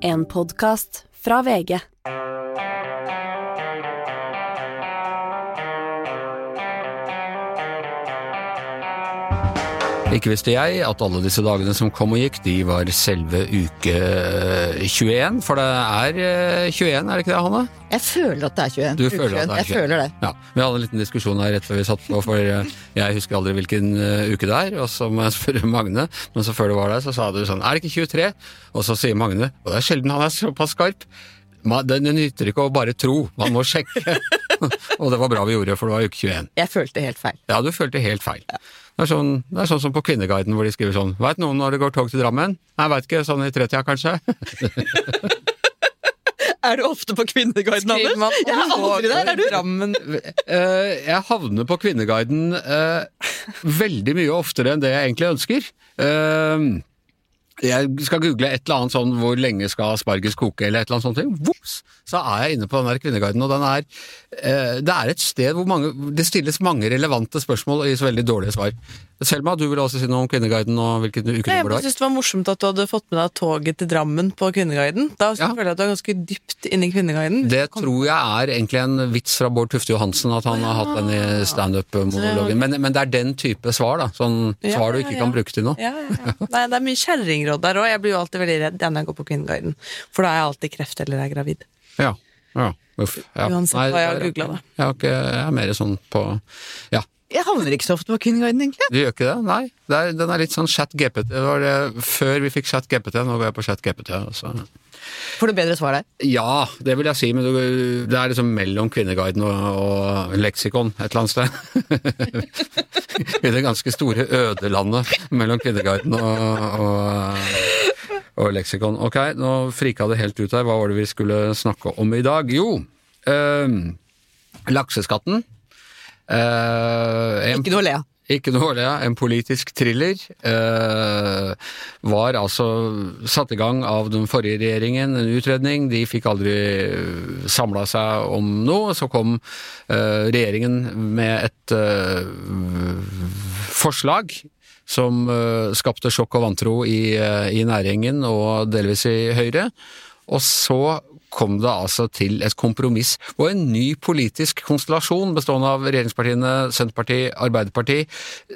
En podkast fra VG. Ikke visste jeg at alle disse dagene som kom og gikk, de var selve uke 21. For det er eh, 21, er det ikke det, Hanne? Jeg føler at det er 21. Du Uke føler at det er 21. Jeg føler det. Ja, Vi hadde en liten diskusjon her rett før vi satt på, for eh, jeg husker aldri hvilken eh, uke det er. Og så må jeg spørre Magne, men så før du var der, så sa du sånn Er det ikke 23? Og så sier Magne, og det er sjelden han er såpass skarp. Det nytter ikke å bare tro, man må sjekke. og det var bra vi gjorde, for det var uke 21. Jeg følte helt feil. Ja, du følte helt feil. Det er, sånn, det er sånn som på Kvinneguiden hvor de skriver sånn Veit noen når det går tog til Drammen? Nei, veit ikke. Sånn i tretida, kanskje? Er du ofte på Kvinneguiden, Skriver man Jeg er aldri der, er du? Drammen Eh, jeg havner på Kvinneguiden uh, veldig mye oftere enn det jeg egentlig ønsker. Eh, jeg skal google et eller annet sånn hvor lenge skal asparges koke, eller et eller annet sånt. Vops, så er jeg inne på den der Kvinneguiden, og den er eh, Det er et sted hvor mange, det stilles mange relevante spørsmål og gis veldig dårlige svar. Selma, du vil også si noe om Kvinneguiden og hvilken Nei, ukenummer Jeg det var? synes det var morsomt at du hadde fått med deg toget til Drammen på Kvinneguiden. Da Ja. føler jeg at du er ganske dypt inne i Kvinneguiden. Det tror jeg er egentlig en vits fra Bård Tufte Johansen, at han har hatt den i standup-monologen. Men, men det er den type svar, da. Sånn Ja, svar du ikke ja. kan bruke til noe. Ja, ja, ja. Nei, det er mye kjerringråd der òg. Jeg blir jo alltid veldig redd når jeg går på Kvinneguiden. For da er jeg alltid kreft eller er gravid. Ja. ja. Uff. Ja. Uansett hva jeg har googlet, da. Jeg, jeg er mer sånn på Ja, Jeg havner ikke så ofte på Kvinneguiden, egentlig. du gjør ikke det? Nei. Det er, den er litt sånn chat GPT. Det var det før vi fikk chat GPT, nå går jeg på chat GPT. Også. Får du bedre svar der? Ja, det vil jeg si, men det er liksom mellom Kvinneguiden og, og leksikon et eller annet sted. I det ganske store ødelandet mellom Kvinneguiden og, og, og leksikon. Ok, nå frika det helt ut her. Hva var det vi skulle snakke om i dag? Jo, øh, lakseskatten. Eh, en- Ikke noe å le av. ikke noe å le av. En politisk thriller eh, var altså satt i gang av den forrige regjeringen, en utredning. De fikk aldri samla seg om noe. Så kom eh, regjeringen med et eh, forslag som eh, skapte sjokk og vantro i, eh, i næringen og delvis i Høyre. Og så kom det altså til et kompromiss og en ny politisk konstellasjon bestående av regjeringspartiene Senterpartiet, Arbeiderpartiet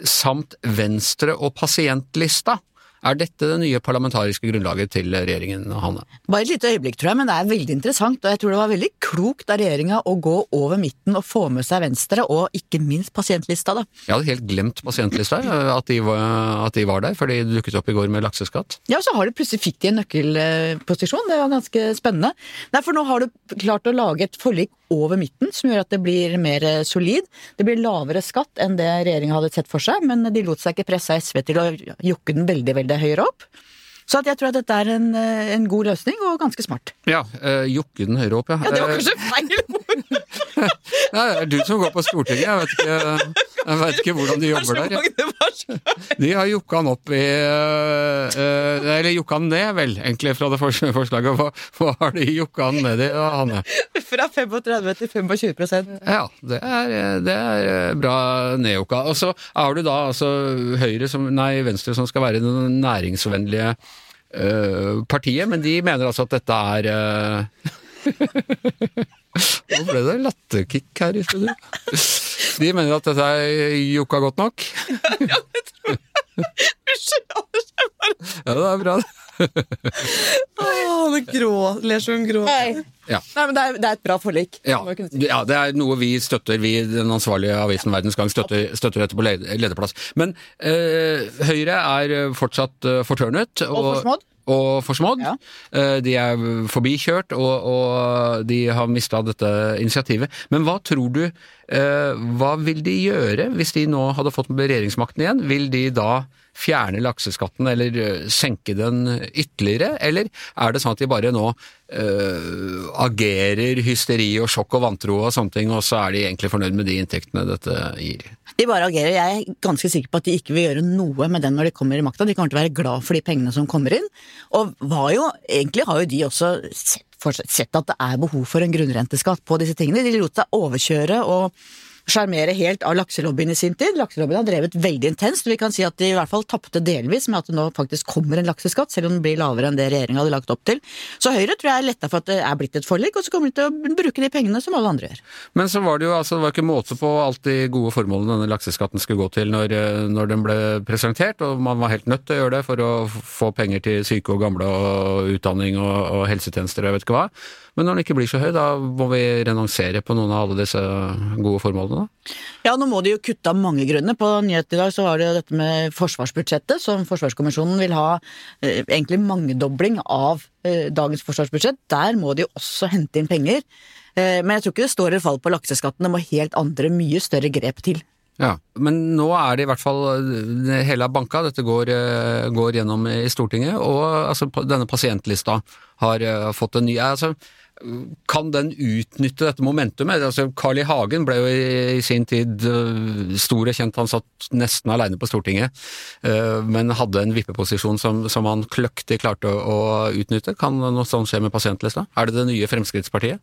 samt Venstre og Pasientlista. Er dette det nye parlamentariske grunnlaget til regjeringen, Hanne? Bare et lite øyeblikk, tror jeg, men det er veldig interessant. Og jeg tror det var veldig klokt av regjeringa å gå over midten og få med seg Venstre, og ikke minst pasientlista, da. Jeg hadde helt glemt Pasientlista, eh, at de var, at de var der, for de dukket opp i går med lakseskatt. Ja, og så har de plutselig fikk de en nøkkelposisjon, det var ganske spennende. Nei, for nå har du klart å lage et forlik over midten, som gjør at det blir mer solid. Det blir lavere skatt enn det regjeringa hadde sett for seg, men de lot seg ikke presse av SV til å jokke den veldig, veldig høyere opp. Så at jeg tror at dette er en, eh, en god løsning, og ganske smart. Ja, Øh, jukke den høyere opp, ja. Ja, det var Eh, kanskje feil ord! Det er du som går på Stortinget, jeg vet ikke, jeg vet ikke hvordan de jobber der. De har jukka han opp i øh, øh, Eller jukka han ned, vel, egentlig, fra det forslaget. Hva, hva har de jukka han ned i, Hanne? Fra 35 til 25% Ja, det er, det er bra nedjukka. Og så er du da altså Høyre som Nei, Venstre som skal være den næringsvennlige partiet, men de mener altså at dette er Nå ble det latterkick her i studio. De mener at dette er jokka godt nok. Ja, Unnskyld, Anders. jeg bare- Ja, det er bra. Åh, det grå. Ler som en grå. Ja. Nei, men det er, det er et bra forlik. Ja, ja, det er noe vi støtter. Vi, den ansvarlige avisen Verdens Gang, støtter, støtter dette på lederplass. Men eh, Høyre er fortsatt eh, fortørnet. Og forsmådd. Og forsmådd. Ja. Eh, de er forbikjørt, og, og de har mista dette initiativet. Men hva tror du eh, Hva vil de gjøre hvis de nå hadde fått regjeringsmakten igjen? Vil de da fjerne lakseskatten eller eh, senke den ytterligere, eller er det sånn at de bare nå eh, agerer hysteri og sjokk og vantro og sånne ting, og så er de egentlig fornøyd med de inntektene dette gir? De bare agerer. Jeg er ganske sikker på at de ikke vil gjøre noe med den når de kommer i makta. De kommer til å være glad for de pengene som kommer inn. Og jo, egentlig har jo de også sett, sett at det er behov for en grunnrenteskatt på disse tingene. De lot seg overkjøre og sjarmere helt av lakselobbyen i sin tid. Lakselobbyen har drevet veldig intenst, vi kan si at de i hvert fall tapte delvis med at det nå faktisk kommer en lakseskatt, selv om den blir lavere enn det regjeringa hadde lagt opp til. Så Høyre tror jeg er letta for at det er blitt et forlik, og så kommer de til å bruke de pengene som alle andre gjør. Men så var det jo altså, det var ikke måte på alt de gode formålene denne lakseskatten skulle gå til når, eh, når den ble presentert, og man var helt nødt til å gjøre det for å få penger til syke og gamle og utdanning og, og helsetjenester og jeg vet ikke hva. Men når den ikke blir så høy, da må vi renonsere på noen av alle disse gode formålene, da? Ja, nå må de jo kutte av mange grunner. På nyhetene i dag så var det jo dette med forsvarsbudsjettet, som Forsvarskommisjonen vil ha eh, egentlig mangedobling av eh, dagens forsvarsbudsjett. Der må de jo også hente inn penger. Eh, men jeg tror ikke det står eller faller på lakseskatten, det må helt andre, mye større grep til. Ja, Men nå er det i hvert fall eh, hele banka, dette går, eh, går gjennom i Stortinget, og altså, denne pasientlista har uh, fått en ny altså, kan den utnytte dette momentumet? Altså, Carl I. Hagen ble jo i, i sin tid uh, stor og kjent, han satt nesten alene på Stortinget, uh, men hadde en vippeposisjon som, som han kløktig klarte å, å, utnytte. Kan noe sånt skje med pasientlista? Er det det nye Fremskrittspartiet?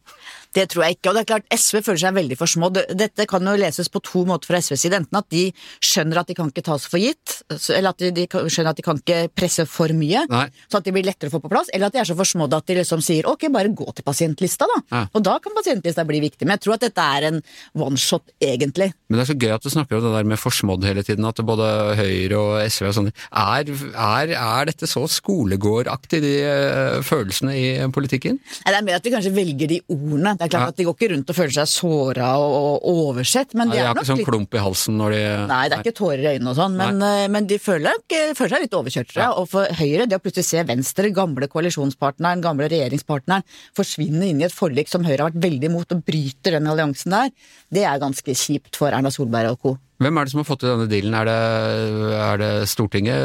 Det tror jeg ikke. Og det er klart, SV føler seg veldig for små. Dette kan jo leses på to måter fra SVs side. Enten at de skjønner at de kan ikke tas for gitt, eller at de, de skjønner at de kan ikke presse for mye, Nei. så at de blir lettere å få på plass, eller at de er så forsmådde at de liksom sier ok, bare gå til pasientlista, da. Ja. Og da kan pasientlista bli viktig. Men jeg tror at dette er en one shot, egentlig. Men det er så gøy at du snakker om det der med forsmådd hele tiden, at både Høyre og SV og sånn er, er, er, dette så skolegårdaktig, de uh, følelsene i politikken? Nei, det er mer at vi kanskje velger de ordene. Det er klart Ja. at De går ikke rundt og føler seg såra og, og oversett, men de Nei, er har nok ikke sånn litt klump i halsen når de Nei, det er ikke tårer i øynene og sånn, men, eh, men de føler, ikke- føler seg litt overkjørt, jeg. Og for Høyre, det å plutselig se Venstre, gamle koalisjonspartneren, gamle regjeringspartneren, forsvinne inn i et forlik som Høyre har vært veldig imot, og bryter den alliansen der, det er ganske kjipt for Erna Solberg og co. Hvem er det som har fått til denne dealen? Er det, er det Stortinget,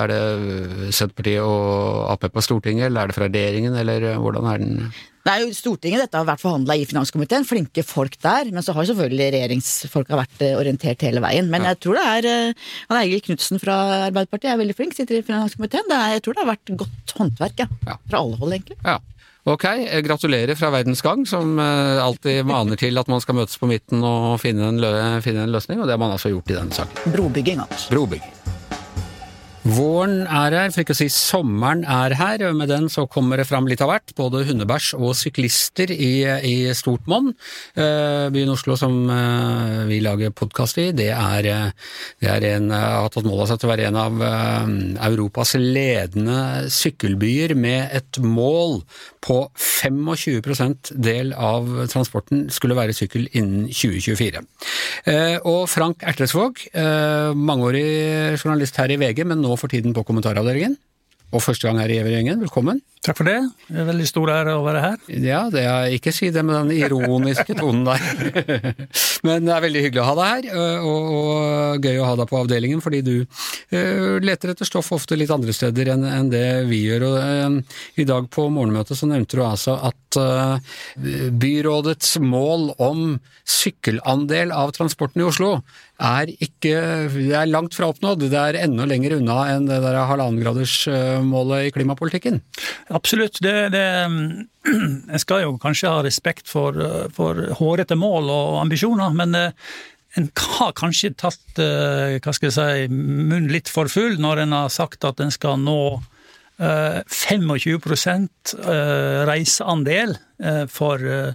er det Senterpartiet og Ap på Stortinget, eller er det fra regjeringen, eller hvordan er den? Det er jo Stortinget dette har vært forhandla i finanskomiteen, flinke folk der. Men så har selvfølgelig regjeringsfolka vært eh, orientert hele veien. Men jeg tror det er eh, Han Eigil Knutsen fra Arbeiderpartiet er veldig flink, sitter i finanskomiteen. Er, jeg tror det har vært godt håndverk, ja. Ja. Fra alle hold, egentlig. Ja. Ok, gratulerer fra Verdens Gang, som eh, alltid maner til at man skal møtes på midten og finne en, lø finne en løsning, og det har man altså gjort i denne saken. Brobygging, altså. Brobygging. Våren er her, for ikke å si sommeren er her, og med den så kommer det fram litt av hvert. Både hundebæsj og syklister i, i stort monn. Eh, byen Oslo som eh, vi lager podkast i, det er, eh, det er en, har tatt mål av seg til å være en av Europas ledende sykkelbyer, med et mål på 25% del av transporten skulle være sykkel innen 2024. Eh, og Frank Ertesvåg, eh, mangeårig journalist her i VG, men nå for tiden på kommentaravdelingen. Og første gang her i Evig-gjengen, velkommen. Takk for det. Det er veldig stor ære å være her. Ja, det er, ikke si det med den ironiske tonen der. Men det er veldig hyggelig å ha deg her, og, og gøy å ha deg på avdelingen, fordi du uh, leter etter stoff ofte litt andre steder enn enn det vi gjør. Og, uh, I dag på morgenmøtet så nevnte du altså at byrådets mål om sykkelandel av transporten i Oslo er ikke Det er langt fra oppnådd. Det er enda lenger unna enn det der halvannengradersmålet i klimapolitikken. Absolutt. Det, det en skal jo kanskje ha respekt for, for hårete mål og ambisjoner, men eh, en har kanskje tatt eh, hva skal jeg si, munnen litt for full når en har sagt at en skal nå eh, 25 eh, reiseandel for eh,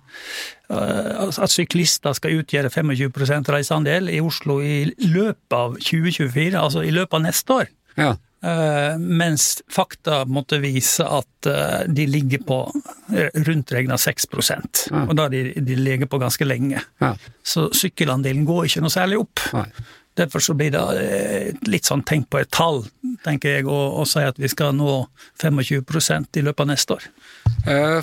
at syklister skal utgjøre 25% reiseandel i Oslo i løpet av 2024, altså i løpet av neste år. Ja. Eh, mens fakta måtte vise at eh, de ligger på eh, rundt regna 6 og da de, de ligger på ganske lenge. Ja. Så sykkelandelen går ikke noe særlig opp. Derfor så blir det litt sånn tenk på et tall, tenker jeg, og, og si at vi skal nå 25% i løpet av neste år.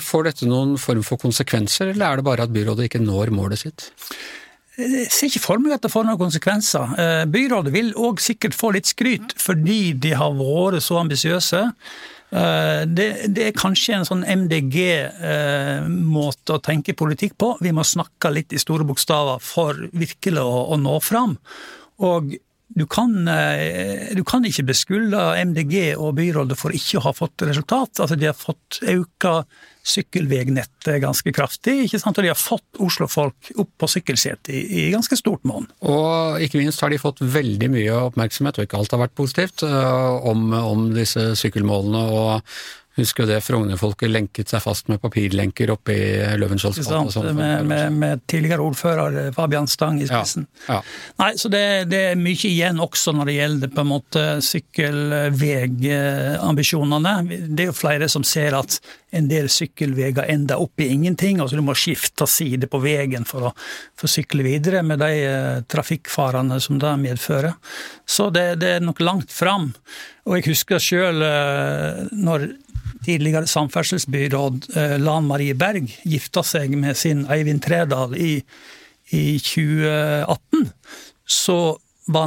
Får dette noen form for konsekvenser, eller er det bare at byrådet ikke når målet sitt? Jeg ser ikke for meg at det får noen konsekvenser. Eh, Byrådet vil òg sikkert få litt skryt fordi de har vært så ambisiøse. Eh, Det, det er kanskje en sånn MDG-måte å tenke politikk på. Vi må snakke litt i store bokstaver for virkelig å, å nå fram. Og du kan, eh, du kan ikke beskylde MDG og byrådet for ikke å ha fått resultat. Altså, de har fått auka sykkelvegnettet ganske kraftig, ikke sant? og de har fått Oslo-folk opp på sykkelsetet i, i ganske stort monn. Og ikke minst har de fått veldig mye oppmerksomhet, og ikke alt har vært positivt, øh, om, om disse sykkelmålene. og Husker jo det Frogner-folket lenket seg fast med papirlenker oppe i Løvenskiolds gate. og sånn. Med, med, med, tidligere ordfører eh, Fabian Stang i spissen. Ja, ja. Nei, så det, det, er mye igjen også når det gjelder på en måte sykkelvegambisjonene. Det er jo flere som ser at en del sykkelveier ender opp i ingenting, altså du må skifte side på veien for å få sykle videre med de eh, trafikkfarene som det medfører. Så det, det er nok langt fram. Og jeg husker sjøl eh, når tidligere samferdselsbyråd eh, Lan Marie Berg gifta seg med sin Eivind Tredal i, i 2018, så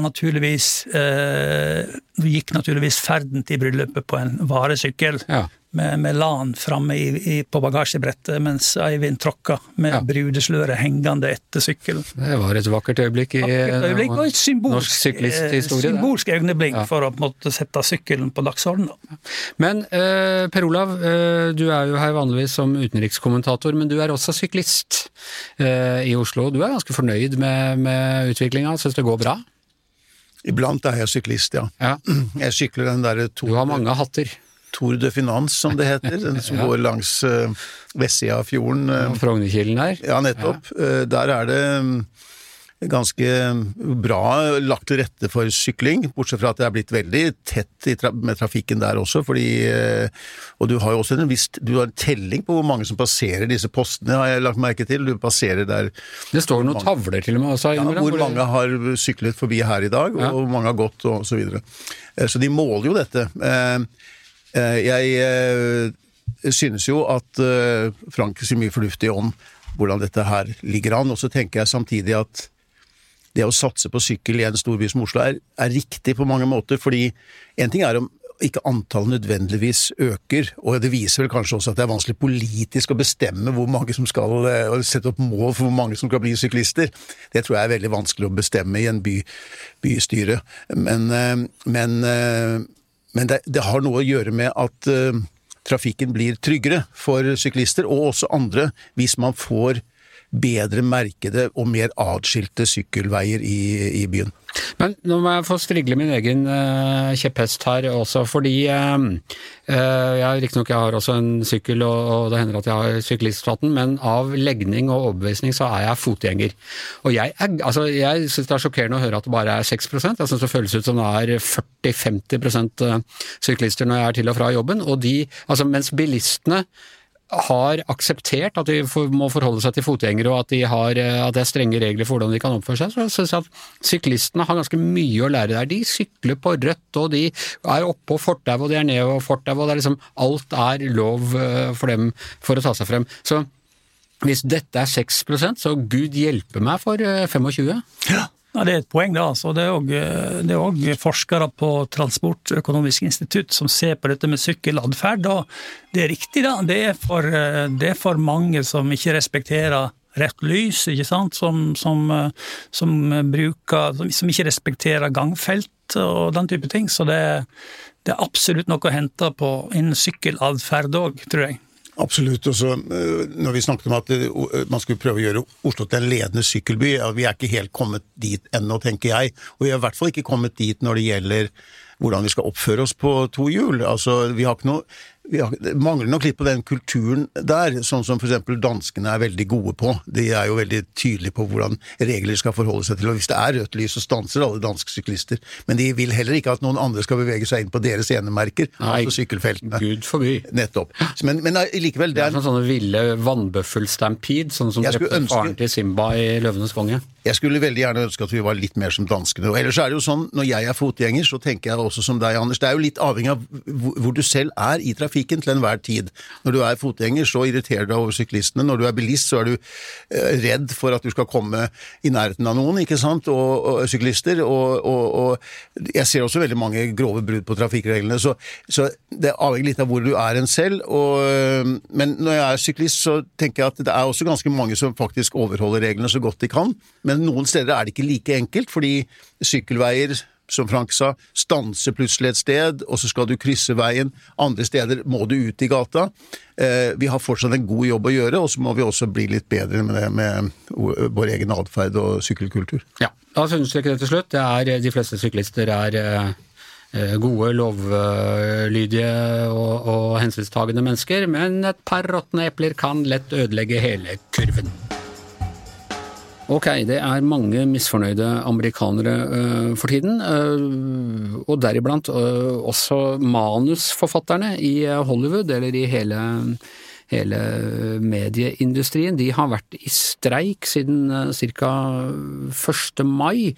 naturligvis eh, gikk naturligvis ferden til bryllupet på en varesykkel. Ja med, med LAN framme i, i, på bagasjebrettet mens Eivind tråkka med ja. brudesløret hengende etter sykkelen. Det var et vakkert øyeblikk i vakkert øyeblikk, og et symbolsk, syklisthistorie. Symbolsk øyeblikk ja. for å måtte sette sykkelen på dagsordenen. Men eh, Per Olav, eh, du er jo her vanligvis som utenrikskommentator, men du er også syklist eh, i Oslo. Du er ganske fornøyd med, med utviklinga, syns det går bra? Iblant er jeg syklist, ja. ja. Jeg sykler den derre to Du har mange hatter. Tour de Finance, som det heter, den som ja. går langs uh, vestsida av fjorden. Uh, Frognerkilen her? Ja, nettopp. Ja. Uh, der er det um, ganske bra lagt til rette for sykling, bortsett fra at det er blitt veldig tett tra med trafikken der også, fordi Og du har jo også en viss du har en telling på hvor mange som passerer disse postene, har jeg lagt merke til. Du passerer der Det står noen tavler til og med også? Ja, hvor mange har syklet forbi her i dag, og ja. hvor mange har gått, og så videre. Så de måler jo dette. Eh, jeg eh, synes jo at eh, Frank sier mye fornuftig om hvordan dette her ligger an, og så tenker jeg samtidig at det å satse på sykkel i en storby som Oslo er, er riktig på mange måter, fordi en ting er om ikke antallet nødvendigvis øker, og det viser vel kanskje også at det er vanskelig politisk å bestemme hvor mange som skal sette opp mål for hvor mange som skal bli syklister. Det tror jeg er veldig vanskelig å bestemme i en by, bystyre. Men, men men det, det, har noe å gjøre med at uh, trafikken blir tryggere for syklister, og også andre, hvis man får bedre merkede og mer atskilte sykkelveier i, i, byen. Men nå må jeg få strigle min egen uh, kjepphest her også, fordi uh, jeg Riktignok har også en sykkel, og, og, det hender at jeg har syklisthatten, men av legning og overbevisning så er jeg fotgjenger. Og jeg, altså, jeg syns det er sjokkerende å høre at det bare er 6 Jeg syns det føles ut som det er 40-50% syklister når jeg er til og fra jobben, og de, altså mens bilistene har akseptert at de må forholde seg til fotgjengere, og at, de har, eh, at det er strenge regler for hvordan de kan oppføre seg, så syns jeg at syklistene har ganske mye å lære der. De sykler på rødt, og de er oppå fortauet, og de er nede på fortau, og det er liksom Alt er lov eh, for dem for å ta seg frem. Så hvis dette er 6% så gud hjelpe meg for 25. Eh, ja. Ja, det er et poeng, da. Så det er òg forskere på Transportøkonomisk institutt som ser på dette med sykkeladferd. Og det er riktig, da. Det er, for, det er for mange som ikke respekterer rett lys, ikke sant. Som, som, som bruker Som ikke respekterer gangfelt og den type ting. Så det, det er absolutt noe å hente på innen sykkeladferd òg, tror jeg. Absolutt. og så eh, Når vi snakket om at eh, man skulle prøve å gjøre Oslo til en ledende sykkelby, ja, vi er ikke helt kommet dit ennå, tenker jeg. Og vi er i hvert fall ikke kommet dit når det gjelder hvordan vi skal oppføre oss på to hjul. Altså, vi har ikke noe vi mangler nok litt på den kulturen der, sånn som f.eks. danskene er veldig gode på. De er jo veldig tydelige på hvordan regler skal forholde seg til, og hvis det er rødt lys, så stanser alle danske syklister. Men de vil heller ikke at noen andre skal bevege seg inn på deres enemerker, Nei, altså sykkelfeltene. Gud forby. Nettopp. Men, men likevel, det er, det er sånne ville vannbøffelstampede, sånn som drepte ønske... faren til Simba i Løvenes konge. Jeg skulle veldig gjerne ønske at vi var litt mer som danskene. Og ellers er det jo sånn, når jeg er fotgjenger, så tenker jeg også som deg, Anders. Det er jo litt avhengig av hvor du selv er i trafikken til enhver tid. Når du er fotgjenger, så irriterer du deg over syklistene. Når du er bilist, så er du eh, redd for at du skal komme i nærheten av noen, ikke sant, og, og syklister. Og, og, og, jeg ser også veldig mange grove brudd på trafikkreglene, så, så det avhenger litt av hvor du er en selv. men når jeg er syklist, så tenker jeg at det er også ganske mange som faktisk overholder reglene så godt de kan. Men noen steder er det ikke like enkelt, fordi sykkelveier som Frank sa, stanser plutselig et sted, og så skal du krysse veien. Andre steder må du ut i gata. Eh, vi har fortsatt en god jobb å gjøre, og så må vi også bli litt bedre med, det, med vår egen atferd og sykkelkultur. Ja, La oss understreke det til slutt. Det er, de fleste syklister er eh, gode, lovlydige og, og hensynstagende mennesker, men et par råtne epler kan lett ødelegge hele kurven. Ok, det er mange misfornøyde amerikanere uh, for tiden, uh, og deriblant uh, også manusforfatterne i Hollywood, eller i hele, hele medieindustrien. De har vært i streik siden ca. 1. mai.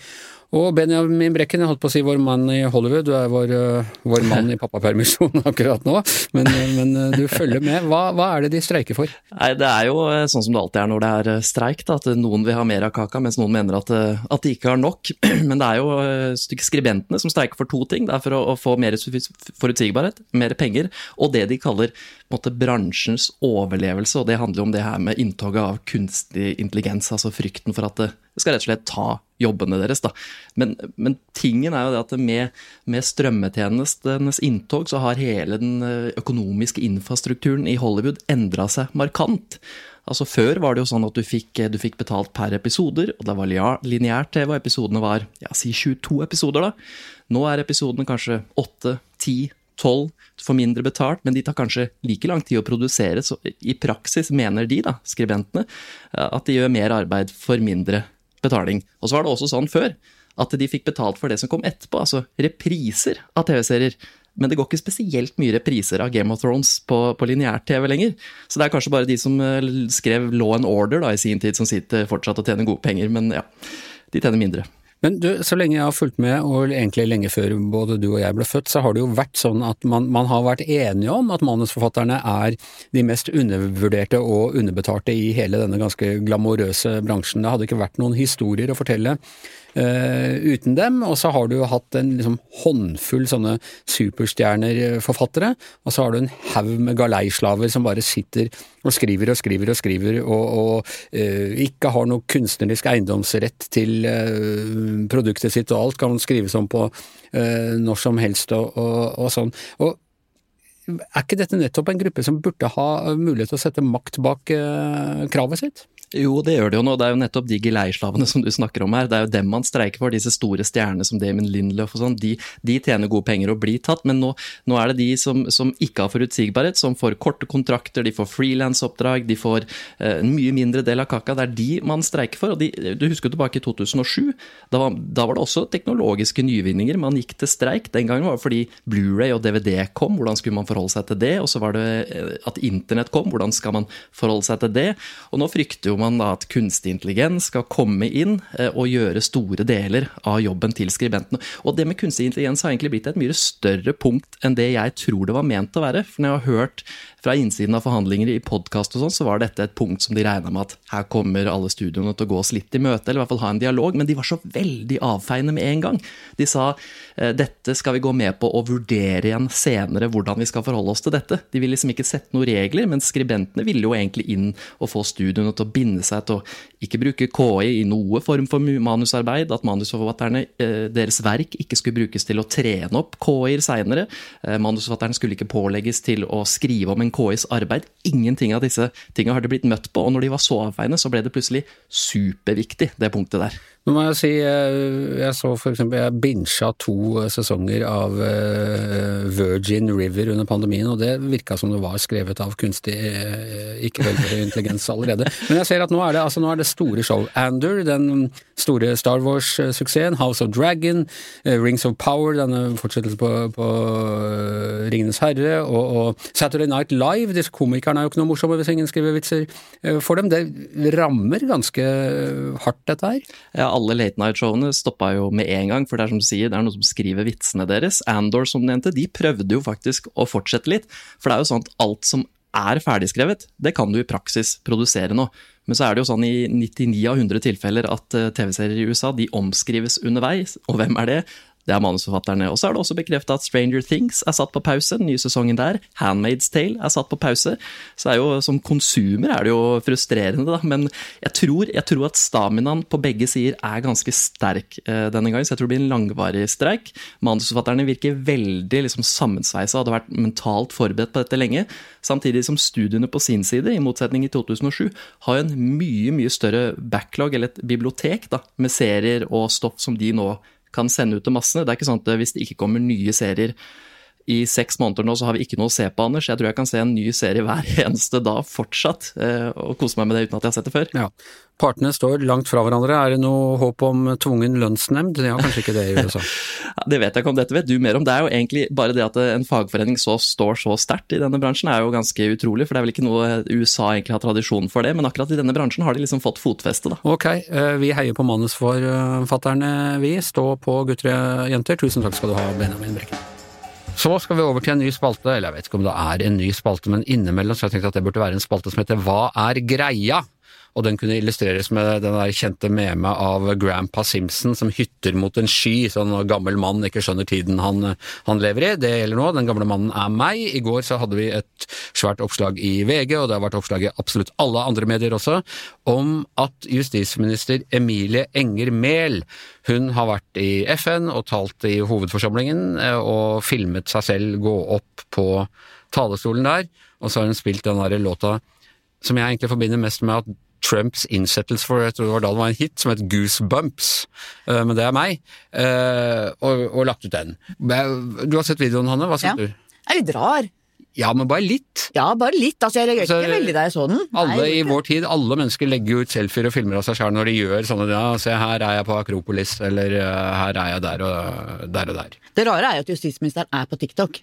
Og Benjamin Brekken, jeg holdt på å si vår mann i Hollywood, du er vår, uh, vår mann i pappapermisjon akkurat nå, men, men uh, du følger med. Hva, hva, er det de streiker for? Nei, Det er jo sånn som det alltid er når det er streik, da, at noen vil ha mer av kaka, mens noen mener at, at de ikke har nok. Men det er jo skribentene som streiker for to ting. Det er for å, å få mer forutsigbarhet, mer penger, og det de kaller måte, bransjens overlevelse. Og det handler om det her med inntoget av kunstig intelligens, altså frykten for at det skal rett og slett ta jobbene deres. Da. Men, men tingen er jo det at med, med strømmetjenestenes inntog så har hele den eh, økonomiske infrastrukturen i Hollywood endra seg markant. Altså Før var det jo sånn at du fikk, du fikk betalt per episoder, og det var lineært TV, og episodene var ja, si 22 episoder. da. Nå er episodene kanskje 8, 10, 12, du får mindre betalt, men de tar kanskje like lang tid å produsere. Så i praksis mener de, da, skribentene, at de gjør mer arbeid for mindre betaling. Og så var det også sånn før at de fikk betalt for det som kom etterpå, altså repriser av TV-serier. Men det går ikke spesielt mye repriser av Game of Thrones på, på lineær-TV lenger. Så det er kanskje bare de som eh, skrev Law and Order da, i sin tid, som sitter fortsatt og tjener gode penger. Men ja, de tjener mindre. Men du, så lenge jeg har fulgt med, og egentlig lenge før både du og jeg ble født, så har det jo vært sånn at man, man har vært enige om at manusforfatterne er de mest undervurderte og underbetalte i hele denne ganske glamorøse bransjen. Det hadde ikke vært noen historier å fortelle uten dem, og så har du jo hatt en liksom, håndfull sånne superstjerner-forfattere, og så har du en haug med galeislaver som bare sitter og skriver og skriver og skriver, og, og uh, ikke har noe kunstnerisk eiendomsrett til uh, produktet sitt, og alt kan skrives om på når som helst og, og, og sånn. Og er ikke dette nettopp en gruppe som burde ha mulighet til å sette makt bak kravet sitt? Jo, det gjør det jo nå. Det er jo nettopp de geleislavene som du snakker om her. Det er jo dem man streiker for, disse store stjernene som Damon Lindlöf og sånn. De, de, tjener gode penger og blir tatt, men nå, nå er det de som, som, ikke har forutsigbarhet, som får korte kontrakter, de får frilansoppdrag, de får eh, en mye mindre del av kaka. Det er de man streiker for. og de, Du husker jo tilbake i 2007. Da var, da var, det også teknologiske nyvinninger. Man gikk til streik. Den gangen var det fordi Blu-ray og DVD kom. Hvordan skulle man forholde seg til det? Og så var det eh, at internett kom. Hvordan skal man forholde seg til det? Og nå frykter jo man da at kunstig intelligens skal komme inn eh, og gjøre store deler av jobben til skribentene. Og det med kunstig intelligens har egentlig blitt et mye større punkt enn det jeg tror det var ment å være. For når jeg har hørt fra innsiden av forhandlinger i podkast og sånn, så var dette et punkt som de regna med at her kommer alle studioene til å gå oss litt i møte, eller i hvert fall ha en dialog. Men de var så veldig avfeiende med en gang. De sa eh, dette skal vi gå med på å vurdere igjen senere hvordan vi skal forholde oss til dette. De ville liksom ikke sette noen regler, men skribentene ville jo egentlig inn og få studioene til å binde seg til å ikke bruke KI i noe form for manusarbeid, at manusforfatterne, eh, deres verk ikke skulle brukes til å trene opp KI-er seinere. Eh, manusforfatterne skulle ikke pålegges til å skrive om en KIs arbeid. Ingenting av disse tingene har de blitt møtt på, og når de var så avveiende, så ble det plutselig superviktig, det punktet der. Nå må jeg si, eh, jeg så for eksempel, jeg binsja to eh, sesonger av eh, Virgin River under pandemien, og det virka som det var skrevet av kunstig ikke veldig intelligens allerede. Men jeg ser at nå er det, altså, nå er det store show. Ander, den store Star Wars-suksessen, House of Dragon, Rings of Power, denne fortsettelsen på, på Ringenes herre, og, og, Saturday Night Live, disse komikerne er jo ikke noe morsomme hvis ingen skriver vitser for dem. Det rammer ganske hardt, dette her. Ja, alle late night-showene stoppa jo med en gang, for det er som du sier, det er noen som skriver vitsene deres. Andor, som du nevnte, de prøvde jo faktisk å fortsette litt. For det er jo sånn at alt som er ferdigskrevet, det kan du i praksis produsere nå. Men så er det jo sånn i 99 av 100 tilfeller at eh, TV-serier i USA de omskrives underveis. Og hvem er det? Det er manusforfatterne. Og så er det også bekrefta at Stranger Things er satt på pause, den nye sesongen der. Handmaid's Tale er satt på pause. Så er jo, som konsumer er det jo frustrerende, da. Men jeg tror, jeg tror at staminaen på begge sider er ganske sterk eh, denne gangen, så jeg tror det blir en langvarig streik. Manusforfatterne virker veldig liksom, sammensveisa, hadde vært mentalt forberedt på dette lenge. Samtidig som studiene på sin side, i motsetning i 2007, har en mye, mye større backlog, eller et bibliotek, da, med serier og stoff som de nå kan sende ut til massene. Det er ikke sånn at hvis det ikke kommer nye serier i seks måneder nå, så har vi ikke noe å se på, Anders. Jeg tror jeg kan se en ny serie hver eneste da fortsatt, eh, og kose meg med det uten at jeg har sett det før. Ja. Partene står langt fra hverandre. Er det noe håp om tvungen lønnsnemnd? De har kanskje ikke det i USA? Det vet jeg ikke om dette vet du mer om. Det er jo egentlig bare det at en fagforening så står så sterkt i denne bransjen er jo ganske utrolig, for det er vel ikke noe USA egentlig har tradisjon for det, men akkurat i denne bransjen har de liksom fått fotfeste, da. Ok, eh, vi heier på manusforfatterne, vi. Stå på gutter og jenter. Tusen takk skal du ha, Benjamin Brekken. Så skal vi over til en ny spalte, eller jeg vet ikke om det er en ny spalte, men innimellom så har jeg tenkt at det burde være en spalte som heter Hva er greia? Og den kunne illustreres med den der kjente meme av Grandpa Simpson som hytter mot en sky, sånn gammel mann ikke skjønner tiden han, han lever i. Det gjelder nå, den gamle mannen er meg. I går så hadde vi et svært oppslag i VG, og det har vært oppslag i absolutt alle andre medier også, om at justisminister Emilie Enger Mehl hun har vært i FN og talt i hovedforsamlingen eh, og filmet seg selv gå opp på talerstolen der, og så har hun spilt den der låta som jeg egentlig forbinder mest med at Trumps innsettelse for jeg tror det var da det var en hit som het Goosebumps, uh, men det er meg, uh, og, og, lagt ut den. Du har sett videoen, Hanne. Hva syns Ja. du? Er litt rar. Ja, men bare litt. Ja, bare litt. Altså, jeg reagerte ikke veldig da jeg så den. Alle Nei, i vår tid, alle mennesker legger jo ut selfier og filmer av seg sjøl når de gjør sånne ja, se her er jeg på Akropolis, eller uh, her er jeg der og der og der. Det rare er jo at justisministeren er på TikTok.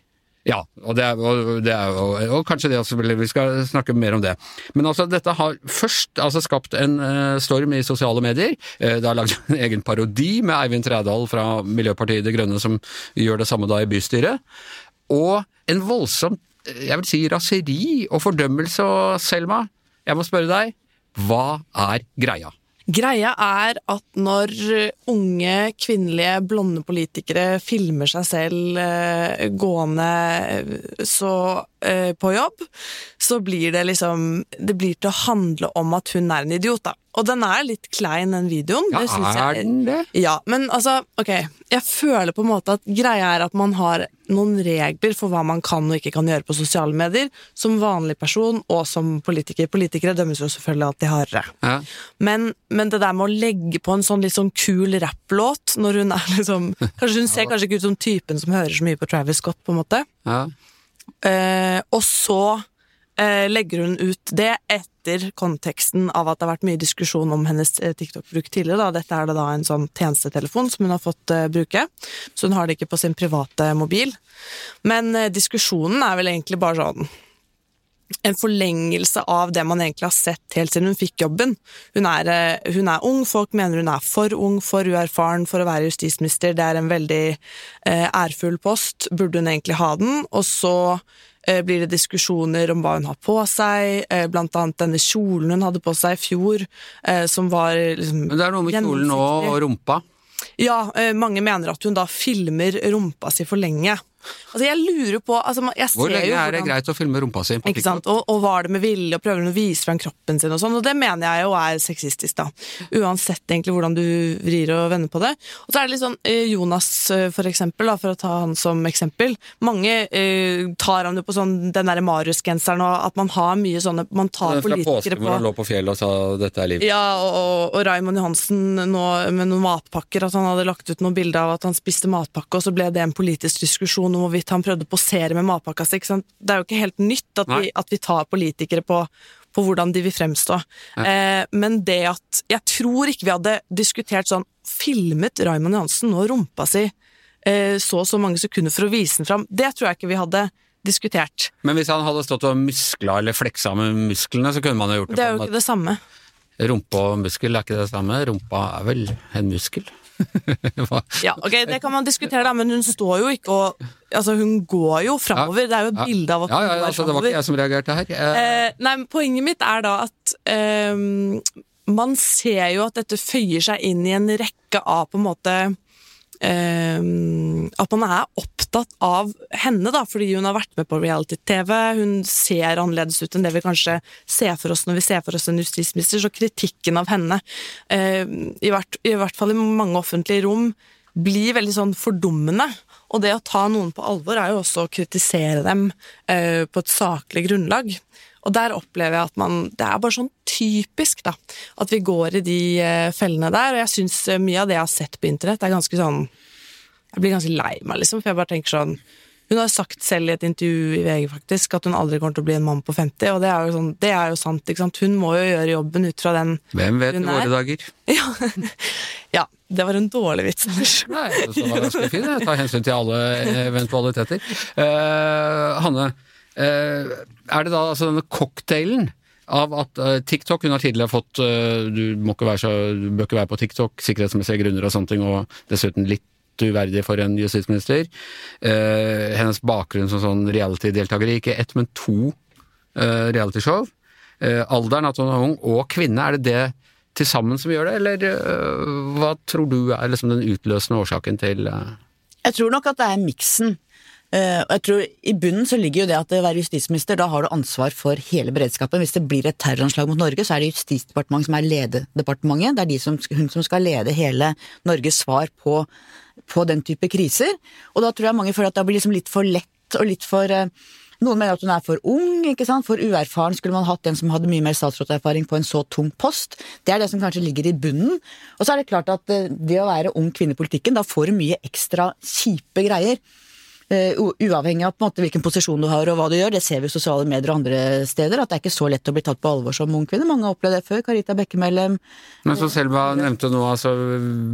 Ja, og, det er, og, det er, og, og kanskje det også, vi skal snakke mer om det. Men altså, dette har først altså, skapt en uh, storm i sosiale medier. Uh, det har lagd en egen parodi med Eivind Trædal fra Miljøpartiet De Grønne som gjør det samme da i bystyret. Og en voldsom, eh, jeg vil si, raseri og fordømmelse. Og Selma, jeg må spørre deg, hva er greia? Greia er at når unge, kvinnelige, blonde politikere filmer seg selv eh, gående eh, så eh, på jobb, så blir det liksom Det blir til å handle om at hun er en idiot, da. Og den er litt klein, den videoen. Ja, det synes er den det? Ja, men altså, ok. Jeg føler på en måte at greia er at man har noen regler for hva man kan og ikke kan gjøre på sosiale medier, som vanlig person og som politiker. Politikere dømmes jo selvfølgelig alltid hardere. Ja. Men, men det der med å legge på en sånn litt sånn kul rapplåt når hun er liksom Kanskje hun ser kanskje ikke ut som typen som hører så mye på Travis Scott, på en måte. Ja. Eh, og så eh, legger hun ut det etter konteksten av at det har vært mye diskusjon om hennes eh, TikTok-bruk tidligere. Da. Dette er det da en sånn tjenestetelefon som hun har fått eh, bruke, så hun har det ikke på sin private mobil. Men eh, diskusjonen er vel egentlig bare sånn en forlengelse av det man egentlig har sett helt siden hun fikk jobben. Hun er, eh, hun er ung, folk mener hun er for ung, for uerfaren for å være justisminister. Det er en veldig eh, ærfull post, burde hun egentlig ha den? Og så eh, blir det diskusjoner om hva hun har på seg, eh, blant annet denne kjolen hun hadde på seg i fjor, eh, som var liksom Men det er noe med kjolen og, rumpa. Ja, eh, mange mener at hun da filmer rumpa si for lenge. Altså, jeg lurer på altså, jeg Hvor lenge jo er det greit å filme rumpa si? på? TikTok? Og, og var det med vilje, og prøver hun å vise fram kroppen sin og sånn, og det mener jeg jo er sexistisk, da. Uansett egentlig hvordan du vrir og vender på det. Og så er det litt sånn eh, Jonas, eh, for eksempel, da, for å ta han som eksempel. Mange eh, tar han jo på sånn den derre Marius-genseren, og at man har mye sånne Man tar politikere påsken hvor han på lå på fjellet og sa 'dette er livet'. ja, og, og, og Raymond Johansen nå med noen matpakker, at han hadde lagt ut noen bilder av at han spiste matpakke, og så ble det en politisk diskusjon om hvorvidt han prøvde å posere med matpakka si. Det er jo ikke helt nytt at vi, at vi tar politikere på, på hvordan de vil fremstå. Eh, men det at Jeg tror ikke vi hadde diskutert sånn Filmet Raymond Johansen nå rumpa si eh, så og så mange sekunder for å vise den fram? Det tror jeg ikke vi hadde diskutert. Men hvis han hadde stått og muskla eller fleksa med musklene, så kunne man jo gjort det. Det er jo ikke det samme. Rumpe og muskel er ikke det samme. Rumpa er vel en muskel? Ja, ok, Det kan man diskutere, da, men hun står jo ikke og Altså, hun går jo framover. Det er jo et Ja. bilde av at Ja, hun ja, går altså, det var ikke jeg som reagerte her. Eh, Eh, nei, men Poenget mitt er da at eh, man ser jo at dette føyer seg inn i en rekke av på en måte At man er opptatt av henne, da, fordi hun har vært med på reality-TV. Hun ser annerledes ut enn det vi kanskje ser for oss når vi ser for oss en justisminister. Så kritikken av henne, eh, i, hvert, i hvert fall i mange offentlige rom, blir veldig sånn fordummende. Og det å ta noen på alvor er jo også å kritisere dem eh, på et saklig grunnlag. Og der opplever jeg at man Det er bare sånn typisk, da. At vi går i de eh, fellene der. Og jeg syns mye av det jeg har sett på internett, er ganske sånn Jeg blir ganske lei meg, liksom. For jeg bare tenker sånn Hun har sagt selv i et intervju i VG faktisk at hun aldri kommer til å bli en mann på 50, og det er jo, sånn, det er jo sant, ikke sant. Hun må jo gjøre jobben ut fra den Hvem vet i våre er- dager? Ja, ja det var en dårlig vits, Anders. Nei, det var ganske fin. Jeg tar hensyn til alle eventualiteter. Uh, Hanne, eh, er det da altså denne cocktailen av at eh, TikTok Hun har tidligere fått eh, Du må ikke være så, du bør ikke være på TikTok, sikkerhetsmessige grunner og sånne ting, og dessuten litt uverdig for en justisminister. Eh, hennes bakgrunn som sånn reality-deltaker ikke ett, men to eh, realityshow. Eh, alderen, at hun er ung, og kvinne, er det det til sammen som gjør det, eller øh, hva tror du er liksom den utløsende årsaken til Jeg tror nok at det er miksen. Eh, og jeg tror I bunnen så ligger jo det at å være justisminister, da har du ansvar for hele beredskapen. Hvis det blir et terroranslag mot Norge, så er det Justisdepartementet som er lededepartementet. Det er de som, hun som skal lede hele Norges svar på, på den type kriser. Og da tror jeg mange føler at det blir liksom litt for lett og litt for eh, noen mener at hun er for ung, ikke sant? for uerfaren. Skulle man hatt en som hadde mye mer statsrådserfaring på en så tung post? Det er det som kanskje ligger i bunnen. Og så er det klart at eh, det å være ung kvinne i politikken, da får du mye ekstra kjipe greier. Eh, uavhengig av på en måte hvilken posisjon du har og hva du gjør. Det ser vi i sosiale medier og andre steder, at det er ikke så lett å bli tatt på alvor som ung kvinne. Mange har opplevd det før. Karita Bekkemellem. Men som Selma nevnte nå, altså,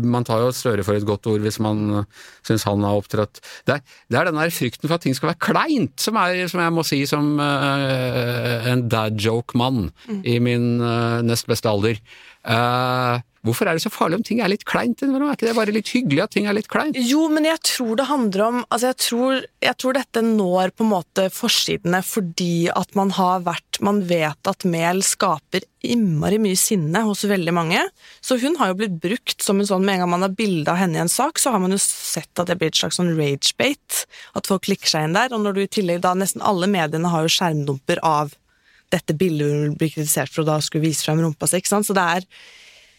man tar jo Støre for et godt ord hvis man syns han har opptrådt det, er- det er den der frykten for at ting skal være kleint, som, er, som jeg må si som uh, en dad joke-mann i min uh, nest beste alder. Eh, hvorfor er det så farlig om ting er litt kleint? Er ikke det bare litt hyggelig at ting er litt kleint? Jo, men jeg tror det handler om Altså, jeg tror, jeg tror dette når på en måte forsidene fordi at man har vært Man vet at mel skaper innmari mye sinne hos veldig mange. Så hun har jo blitt brukt som en sånn Med en gang man har bilde av henne i en sak, så har man jo sett at det blir et slags sånn rage-bate. At folk klikker seg inn der. Og når du i tillegg da Nesten alle mediene har jo skjermdumper av dette bildet hun blir kritisert for å da skulle vise frem rumpa si, ikke sant. Så det er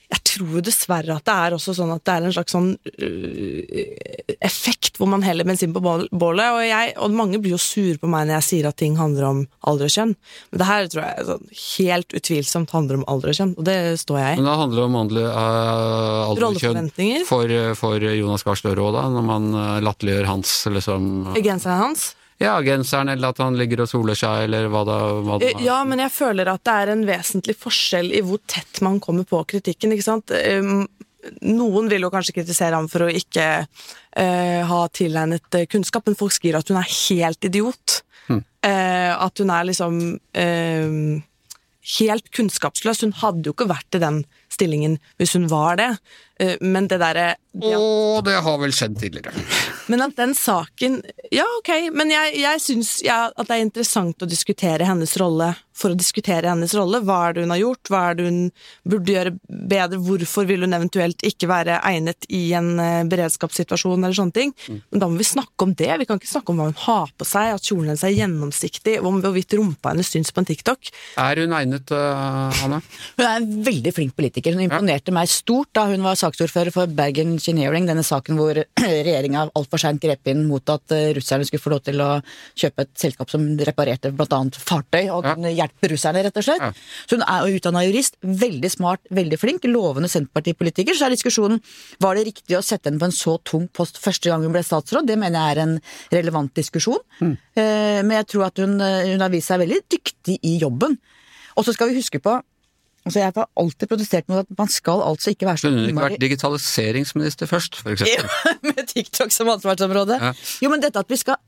jeg tror dessverre at det er også sånn at det er en slags sånn uh, effekt hvor man heller bensin på bålet. Og, jeg, og mange blir jo sure på meg når jeg sier at ting handler om alder og kjønn. Men det her tror jeg sånn, helt utvilsomt handler om alder og kjønn, og det står jeg i. Men da handler det om handle- uh, alder og kjønn for, for Jonas Gahr Støre òg, da, når man øh, latterliggjør hans liksom Genseren hans. Ja, genseren, eller at han ligger og soler seg, eller hva da. Hva da. Eh, Ja, men jeg føler at det er en vesentlig forskjell i hvor tett man kommer på kritikken, ikke sant. Um, Noen vil jo kanskje kritisere ham for å ikke uh, ha tilegnet eh, kunnskap, men folk skriver at hun er helt idiot. Eh, at hun er liksom uh, helt kunnskapsløs. Hun hadde jo ikke vært i den stillingen hvis hun var det. Eh, men det derre ja. Å, det har vel skjedd tidligere. men at den saken Ja, ok, men jeg, jeg syns ja, at det er interessant å diskutere hennes rolle for å diskutere hennes rolle. Hva er det hun har gjort, hva er det hun burde gjøre bedre, hvorfor vil hun eventuelt ikke være egnet i en eh, beredskapssituasjon eller sånne ting. Men da må vi snakke om det. Vi kan ikke snakke om hva hun har på seg, at kjolen hennes er gjennomsiktig, om hvorvidt rumpa hennes syns på en TikTok. Er hun egnet, uh, Hanne? Hun er en veldig flink politiker. Hun imponerte meg stort da hun var saksordfører for Bergen Engineering, denne saken hvor regjeringa altfor seint grep inn mot at eh, russerne skulle få lov til å kjøpe et selskap som reparerte bl.a. fartøy, og kunne hjelpe russerne, rett og slett. Så hun er utdanna jurist, veldig smart, veldig flink, lovende Senterpartipolitiker. Så er diskusjonen var det riktig å sette henne på en så tung post første gang hun ble statsråd. Det mener jeg er en relevant diskusjon. Mm. Eh, Men jeg tror at hun, eh, hun har vist seg veldig dyktig i jobben. Og så skal vi huske på Altså Jeg har alltid protestert mot at man skal altså ikke være så Kunne hun ikke vært digitaliseringsminister først, for eksempel? med TikTok som ansvarsområde. Ja. Jo, men dette at vi skal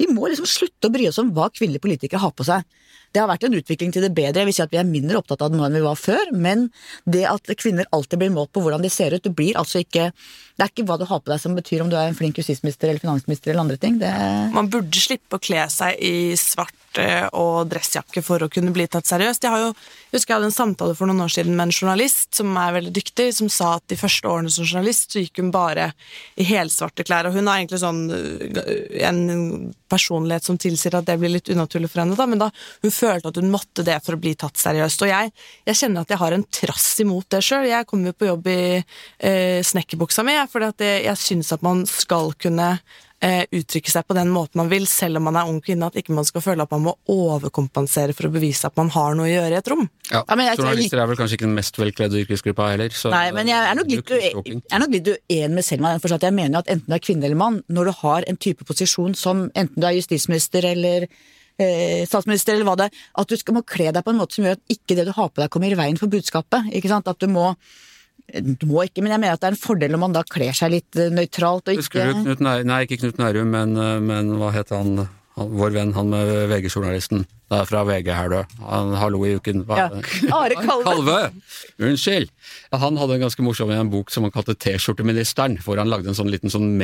vi må liksom slutte å bry oss om hva kvinnelige politikere har på seg. Det har vært en utvikling til det bedre, jeg vil si at vi er mindre opptatt av det nå enn vi var før, men det at kvinner alltid blir målt på hvordan de ser ut, det blir altså ikke Det er ikke hva du har på deg som betyr om du er en flink justisminister eller finansminister eller andre ting. Det Man burde slippe å kle seg i svart eh, og dressjakke for å kunne bli tatt seriøst. Jeg, har jo, jeg husker jeg hadde en samtale for noen år siden med en journalist som er veldig dyktig, som sa at de første årene som journalist så gikk hun bare i helsvarte klær. Og hun har egentlig sånn øh, en personlighet som tilsier at det blir litt unaturlig for henne, da, men da hun følte at hun måtte det for å bli tatt seriøst. Og jeg, jeg kjenner at jeg har en trass imot det sjøl. Jeg kommer jo på jobb i eh, snekkerbuksa mi, fordi at jeg, jeg syns at man skal kunne eh, uttrykke seg på den måten man vil, selv om man er ung kvinne, at ikke man skal føle at man må overkompensere for å bevise at man har noe å gjøre i et rom. Ja, Ja, men jeg- Journalister er vel kanskje ikke den mest velkledde yrkesgruppa heller. Så Nei, men jeg er nok litt, er nok litt uenig med Selma. Jeg mener at enten du er kvinne eller mann, når du har en type posisjon som enten du er justisminister eller eh, statsminister eller hva det er, at du skal, må kle deg på en måte som gjør at ikke det du har på deg kommer i veien for budskapet. ikke sant? At du må du må ikke, men jeg mener at det er en fordel om man da kler seg litt eh, nøytralt og ikke du Knut Nærum, nei ikke Knut Nærum, men, eh, men hva het han, han, vår venn, han med VG-journalisten? Det er fra VG her, du. Han Hallo i uken. Hva- Ja. Are Kalve. Kalve! Unnskyld! Han hadde en ganske morsom en bok som han kalte T-skjorteministeren, hvor han lagde en sånn liten sånn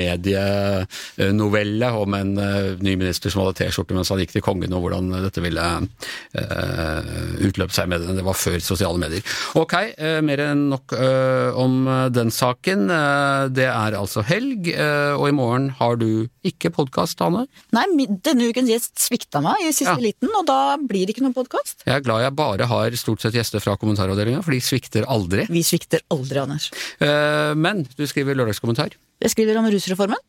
medienovelle om en eh, ny minister som hadde T-skjorte mens han gikk til kongen, og hvordan dette ville uh, utløpe seg med det. Det var før sosiale medier. Ok, uh, mer enn nok eh, om eh, den saken. Eh, det er altså helg, eh, og i morgen har du ikke podkast, Anne? Nei, denne ukens gjest svikta meg i siste Ja. liten, og da blir det ikke noen podkast. Jeg er glad jeg bare har stort sett gjester fra kommentaravdelinga, for de svikter aldri. Vi svikter aldri, Anders. Eh, Men du skriver lørdagskommentar. Jeg skriver om rusreformen.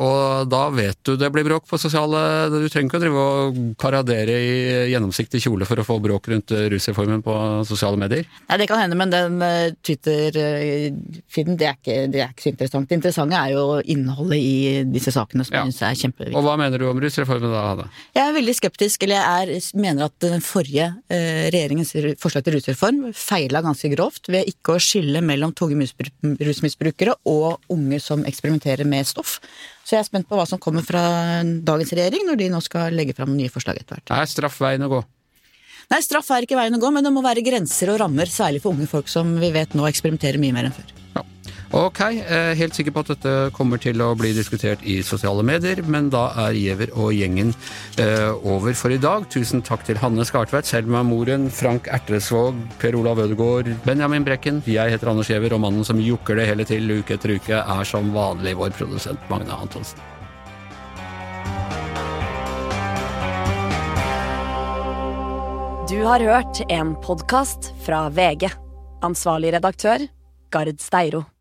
Og da vet du det blir bråk på sosiale Du trenger ikke å drive og paradere i gjennomsiktig kjole for å få bråk rundt rusreformen på sosiale medier. Nei, det kan hende, men den eh, Twitter-feeden, det, det er ikke så interessant. Det interessante er jo innholdet i disse sakene, som Ja. jeg syns er kjempeviktig. Og hva mener du om rusreformen da, Hanne? Jeg er veldig skeptisk, eller jeg er, mener at den forrige eh, regjeringens forslag til rusreform feila ganske grovt ved ikke å skille mellom tunge rusmisbrukere og unge som eksperimenterer med stoff. Så jeg er spent på hva som kommer fra dagens regjering når de nå skal legge fram nye forslag etter hvert. Er straff veien å gå? Nei, straff er ikke veien å gå, men det må være grenser og rammer, særlig for unge folk som vi vet nå eksperimenterer mye mer enn før. Ja. Ok, eh, helt sikker på at dette kommer til å bli diskutert i sosiale medier, men da er Giæver og gjengen eh, over for i dag. Tusen takk til Hanne Skartveit, Selma Moren, Frank Ertresvåg, Per Olav Ødegaard, Benjamin Brekken. Jeg heter Anders Giæver, og mannen som jokker det hele til uke etter uke, er som vanlig vår produsent Magne Antonsen. Du har hørt en podkast fra VG. Ansvarlig redaktør, Gard Steiro.